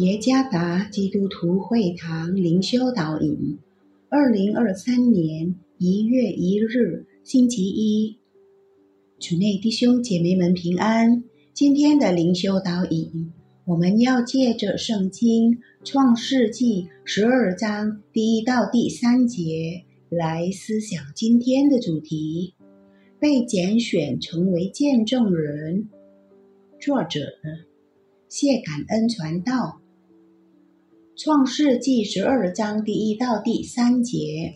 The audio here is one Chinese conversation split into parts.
耶加达基督徒会堂灵修导引，二零二三年一月一日星期一，主内弟兄姐妹们平安。今天的灵修导引，我们要借着圣经创世纪十二章第一到第三节来思想今天的主题：被拣选成为见证人。作者谢感恩传道。创世纪十二章第一到第三节，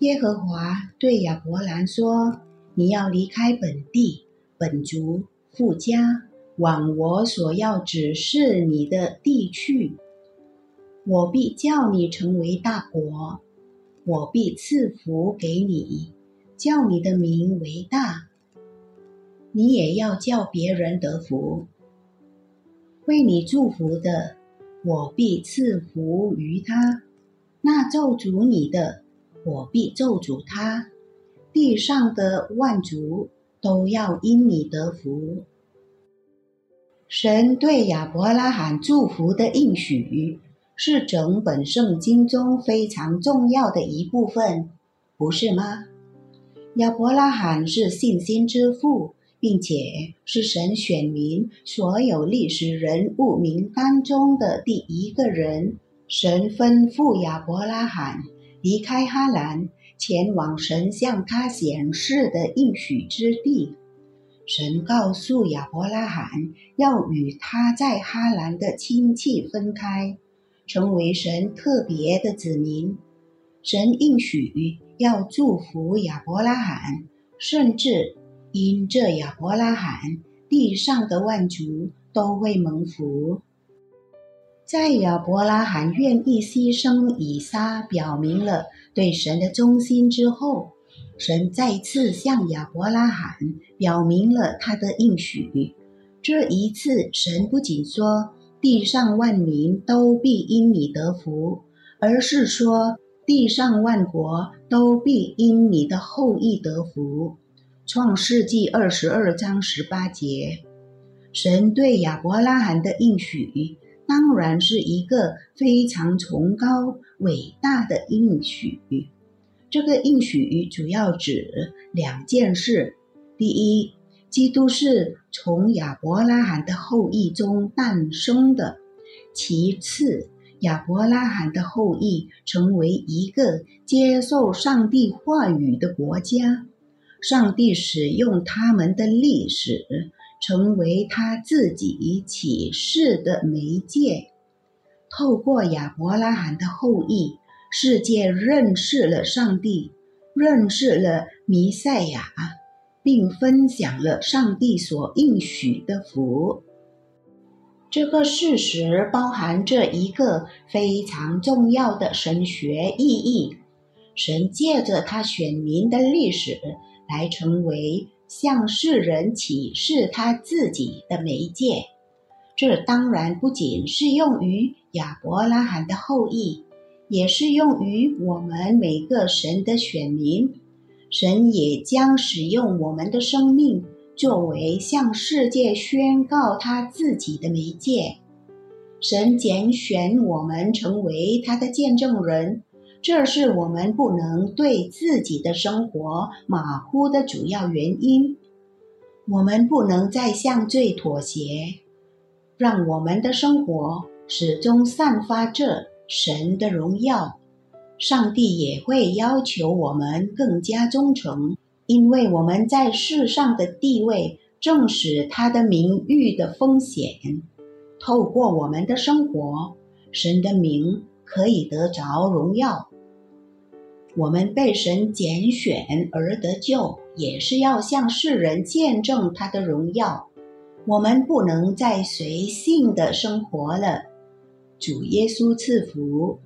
耶和华对亚伯兰说：“你要离开本地、本族、富家，往我所要指示你的地去。我必叫你成为大国，我必赐福给你，叫你的名为大。你也要叫别人得福。”为你祝福的，我必赐福于他；那咒诅你的，我必咒诅他。地上的万族都要因你得福。神对亚伯拉罕祝福的应许，是整本圣经中非常重要的一部分，不是吗？亚伯拉罕是信心之父。并且是神选民所有历史人物名单中的第一个人。神吩咐亚伯拉罕离开哈兰，前往神向他显示的应许之地。神告诉亚伯拉罕要与他在哈兰的亲戚分开，成为神特别的子民。神应许要祝福亚伯拉罕，甚至。因这亚伯拉罕，地上的万族都会蒙福。在亚伯拉罕愿意牺牲以撒，表明了对神的忠心之后，神再次向亚伯拉罕表明了他的应许。这一次，神不仅说地上万民都必因你得福，而是说地上万国都必因你的后裔得福。创世纪二十二章十八节，神对亚伯拉罕的应许，当然是一个非常崇高伟大的应许。这个应许主要指两件事：第一，基督是从亚伯拉罕的后裔中诞生的；其次，亚伯拉罕的后裔成为一个接受上帝话语的国家。上帝使用他们的历史，成为他自己启示的媒介。透过亚伯拉罕的后裔，世界认识了上帝，认识了弥赛亚，并分享了上帝所应许的福。这个事实包含着一个非常重要的神学意义：神借着他选民的历史。来成为向世人启示他自己的媒介，这当然不仅适用于亚伯拉罕的后裔，也适用于我们每个神的选民。神也将使用我们的生命作为向世界宣告他自己的媒介。神拣选我们成为他的见证人。这是我们不能对自己的生活马虎的主要原因。我们不能再向罪妥协，让我们的生活始终散发着神的荣耀。上帝也会要求我们更加忠诚，因为我们在世上的地位正是他的名誉的风险。透过我们的生活，神的名可以得着荣耀。我们被神拣选而得救，也是要向世人见证他的荣耀。我们不能再随性的生活了。主耶稣赐福。